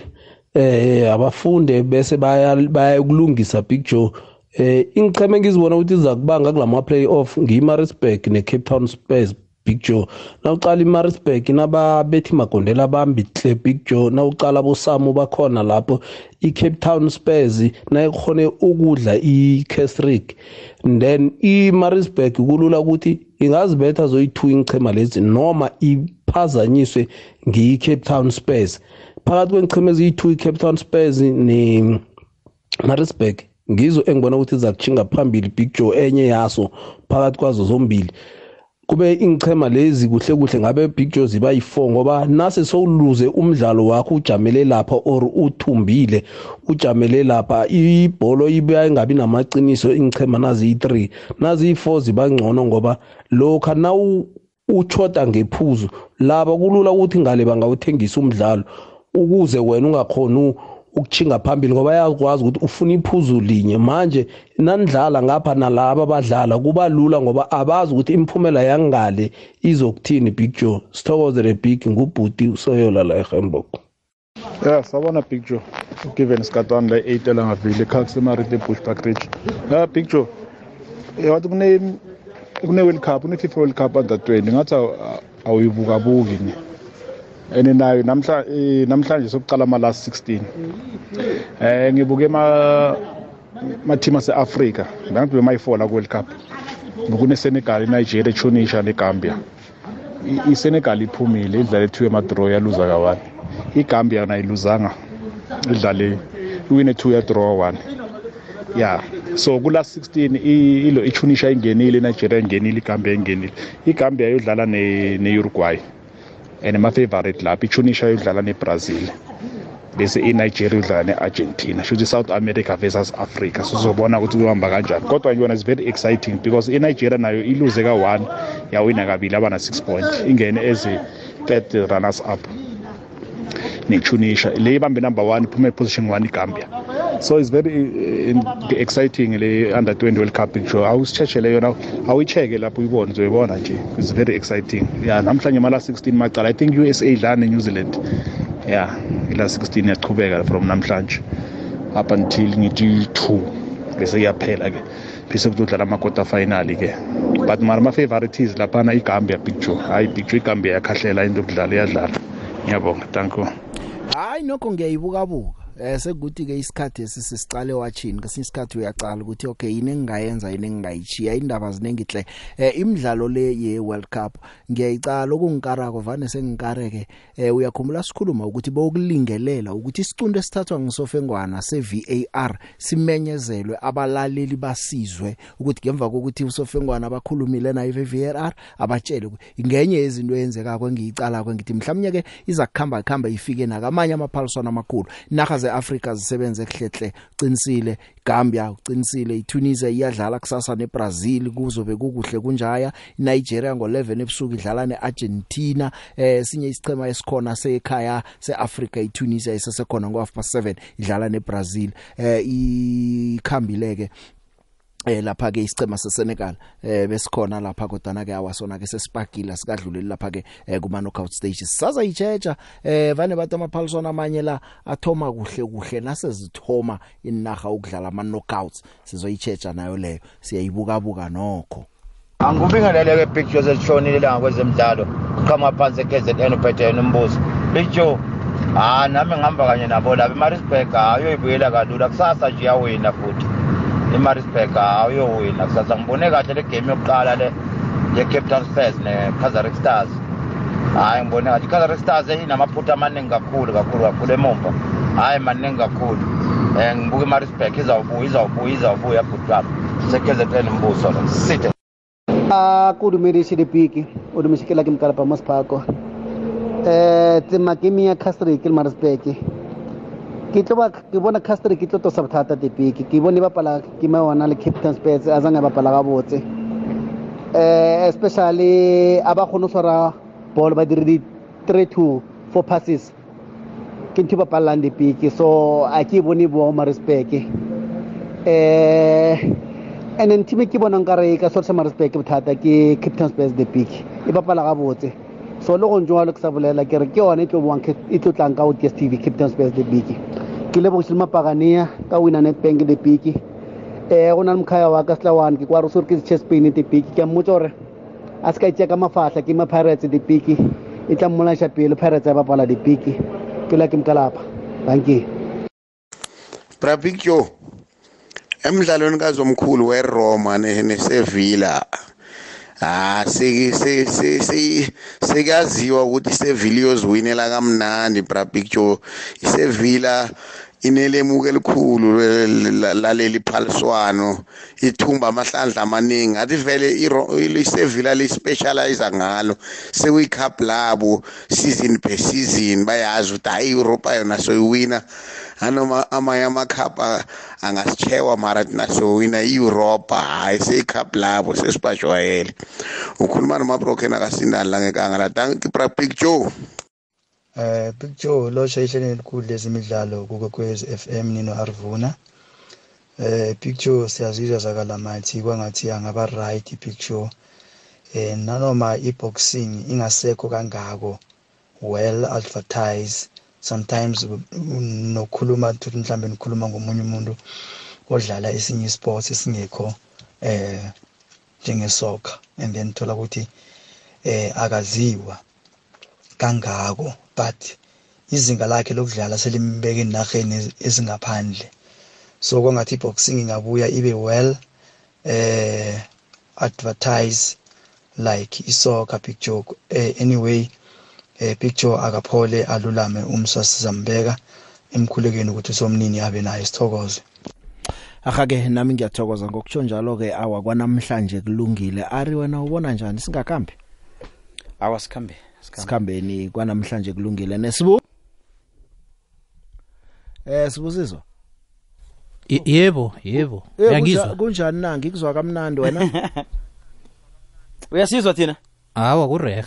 eh abafunde bese baya bayakulungisa Big Joe. Eh ingicheme ngizibona ukuthi iza kubanga kulama playoff ngiyiMaritzburg neCape Town Spurs. Big Joe. Nawuqala iMaritzburg nababethi magondela bambihle Big Joe. Nawuqala boSamu bakhona lapho iCape Town Spurs nayikhone ukudla iCasrick then iMaritzburg kulula ukuthi ingazibetha zoyi2 ingchema lezi noma iphazanyiswe ngiyiCape Town Spurs. Phakathi kwengchema eziyi2 iCape Town Spurs ne Maritzburg ngizo engibona ukuthi izakuchinga phambili Big Joe enye yaso phakathi kwazo zombili. Kube ingchema lezi kuhle kuhle ngabe Big Joe ziba yi4 ngoba nase sowuluze umdlalo wakho ujamele lapha or uthumbile ujamele lapha ibhola ibuya ingabi namaqiniso ingchema nazi yi3 nazi yi4 ziba ngcono ngoba lokha nawu uchoda ngephuzu laba kulula ukuthi ngale bangawuthengisa umdlalo ukuze wena ungakhona ukuchinga phambili ngoba yakwazi ukuthi ufuna iphuzu linye. Manje nanidlala ngapha nalaba abadlala kuba lula ngoba abazi ukuthi imiphumela yangale izokuthini Big Joe. Sithokozele big. Ngubhuti usoyola la eHamburg ya sabona big joe. Given skatwana la 8 elangavile khakusemarite bushback ridge. Ya big joe yawathi kune kune world cup kune fifa world cup under 20 ngathi awu- awuyibukabuki ni and nayo namhla eh, namhlanje sokuqala ama last 16 eh ngibuke ma ma team ase-afrika ngathi bemayifola ku-world cup. Bekune senegal inigeria tunisia negambia. I- isenegal iphumile idlale two emadraw yaluza ka-one. Igambia nayiluzanga idlale iwine two yadraw one. Ya so kula 16 i- ilo itunisia ingenile inigeria ingenile igambia ingenile. Igambia yodlala ne- ne-uruguay. And ama-favorite lapho itunisia yodlala nebrazil. Bese inigeria yodlala ne-argentina. Shuthi i-south america versus africa sizobona ukuthi kuhamba kanjani. Kodwa ngibona is very exciting because inigeria nayo iluze ka-one yawina kabili abana 6 point. Ingene as a third runners up. Netunisia le ibambe number one iphume position one igambia so it's very uh, exciting le under 20 world cup ngisho awusichechele yona awuyicheke lapho uyibone uzoyibona nje. It's very exciting. Ya namhlanje mala 16 macala i think usa idlala ne-new zealand. Ya ila 16 yachubeka from namhlanje up until ngithi 2 bese kuyaphela-ke bese kuzodlala ama-quarter final-ke but mara ama-favorites laphana igambia picture hayi picture igambia yakhahlela into yokudlala iyadlala. Ngiyabonga danko hayi nokho ngiyayibukabuka. Eh sekuthi ke isikhathi esisicale watchini kesinye isikhathi uyacala ukuthi okay yini engingayenza yini engingayichiya indaba ziningihle eh imidlalo le ye World Cup ngiyayicala okungikarako vane sengikareke eh uyakhumbula sikhuluma ukuthi bokulingelela ukuthi isicundo esithathwa ngisofengwana se VAR simenyezelwe abalaleli basizwe ukuthi ngemva kokuthi usofengwana abakhulumile na iVAR abatshele ngenye yezinto eyenzeka kwengiyicala kwengithi mhlawumnye ke iza kukhamba khamba ifike nakamanye amaphaliswana amakhulu. Naga zeAfrica zisebenze kuhlehle uqinisile Gambia uqinisile iTunisia iyadlala kusasa neBrazil kuzobe kukuhle kunjaya. Nigeria ngo11 ebusuku idlala neArgentina. Eh sinye isichema esikhona sekhaya seAfrica iTunisia isesekhona ngo half past 7 idlala neBrazil. Eh ikhambileke. Eh lapha ke isicema seSenegal eh besikhona lapha kodwa ke awasona ke sesipagila sikadluleli lapha ke eh, kuma knockout stages. Saza ichecha eh vane bathi amaphaliswana amanye la athoma kuhle kuhle nasezithoma inaga ukudlala ama knockouts sizoyichecha nayo leyo. Siyayibuka buka nokho angikubingelele ke Big Joe selishonile la kwezemidlalo uqhamuka phansi eKZN uphethe umbuzo. Big Joe ah nami ngihamba kanye nabo lapha eMaritzburg ayoyibuyela kalula. Kusasa nje yawina futhi. eMaritzburg ayoyowina kusasa ngibone kahle le game yokuqala le ye-Cape Town Spurs ne-Kaizer Stars. Hayi ngibone kahle i-Kaizer Stars inamaphutha amaningi kakhulu kakhulu kakhulu emumva hayi maningi kakhulu um ngibuka iMaritzburg izawubuya izawubuya izawubuya lapha se-KZN mbuso lo sithe. A ku dumedise dipiki o dumesekela ke mokalapa mo sepako um tsema game ya castry ke le marisburg ke tlo ba ke bona castry ke tlo tosa bothata dipiki ke bone e bapala ke maona le captain spets a zange bapala ga botse um especially a ba kgone go tshwara ball ba dire di-three to four passes. Ke ntho e bapalelang dipiki so a ke e bone bo marisburg um and then team e ke bonang kare ka sorsa marisburg bothata ke captain spets the big e bapala ga botse so le gong jalo ke sa bolela ke re ke yone e tlo boang e tlo tlang ka o dstv captain spets the big ke lebogile mapagania ka wina netbank the big um go na le mokhaya wa ka selawane ke kwa re sore ke chespain big ke a mmotsa gore a se ka itšea ka mafatlha ke ma pirates the big e tla mmolaša pele pirates ya bapala big ke la ke mkalapa thank you. Bra big joe emidlalweni kazomkhulu weroma nesevilla ah sekuyaziwa ukuthi sevilla iyoziwinela kamnandi bra joe isevilla inelemuko elikhulu laleli phaliswano. Ithumba amahlandla amaningi. Athi vele isevilla lispecialize ngalo. Sekuyi-cup labo season per season bayazi ukuthi hayi europa yona soyiwina. Anoma amanye amakhapa angasichewa mara thina sowina i-europa. Hayi seyi-cup labo sesibajwayele. Ukhuluma nomabroken akasindani langekangala tanki bra big joe. Eh Big Joe lo shayishene elikhulu lezimidlalo kukokwezi FM Nino Arvuna. Eh Big Joe siyazizwa zakala mathi kwangathi angaba right Big Joe. Eh nanoma iboxing ingasekho kangako well advertised sometimes nokhuluma ukuthi mhlambe nikhuluma ngomunye umuntu odlala esinye isports esingekho eh njengesoccer and then thola ukuthi eh akaziwa kangako but izinga lakhe lokudlala selimbeka enarheni ezingaphandle. So kwangathi iboxing ingabuya ibe well eh advertise like isoccer picture eh, anyway eh, picture akaphole alulame umswa sizambeka emkhulekweni ukuthi somnini abe naye sithokoze Akake nami ngiyathokoza. Ngokutsho njalo ke awa kwanamhlanje kulungile. Ari wena ubona njani? Singakhambi awasikhambe sikhambeni kwanamhlanje kulungile nesibu Eh sibuzizwa Yebo yebo. Uyangizwa? kunjani na? Ngikuzwa kamnandi wena. Uyasizwa thina? Hawa kurehe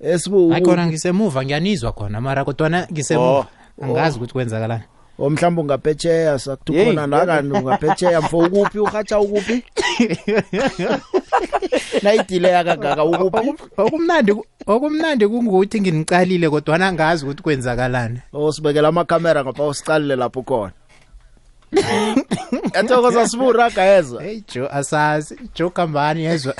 Esibu Akona ngisemuva ngiyanizwa khona mara kodwa ngisemuva. Angazi ukuthi kwenzakalani. Omhlawumbe ungaphecheya sakuthi khona nakani ungaphecheya mfo ukuphi uhatsha ukuphi? Nayidile yakangaka ukuphi? Okumnandi okumnandi kungukuthi nginicalile kodwa angazi ukuthi kwenzakalani. Osibekela amakamera ngapha usicalile lapho khona. Yathokoza sibura gayezwa. Hey Joe asazi. Joe kambani yezwa.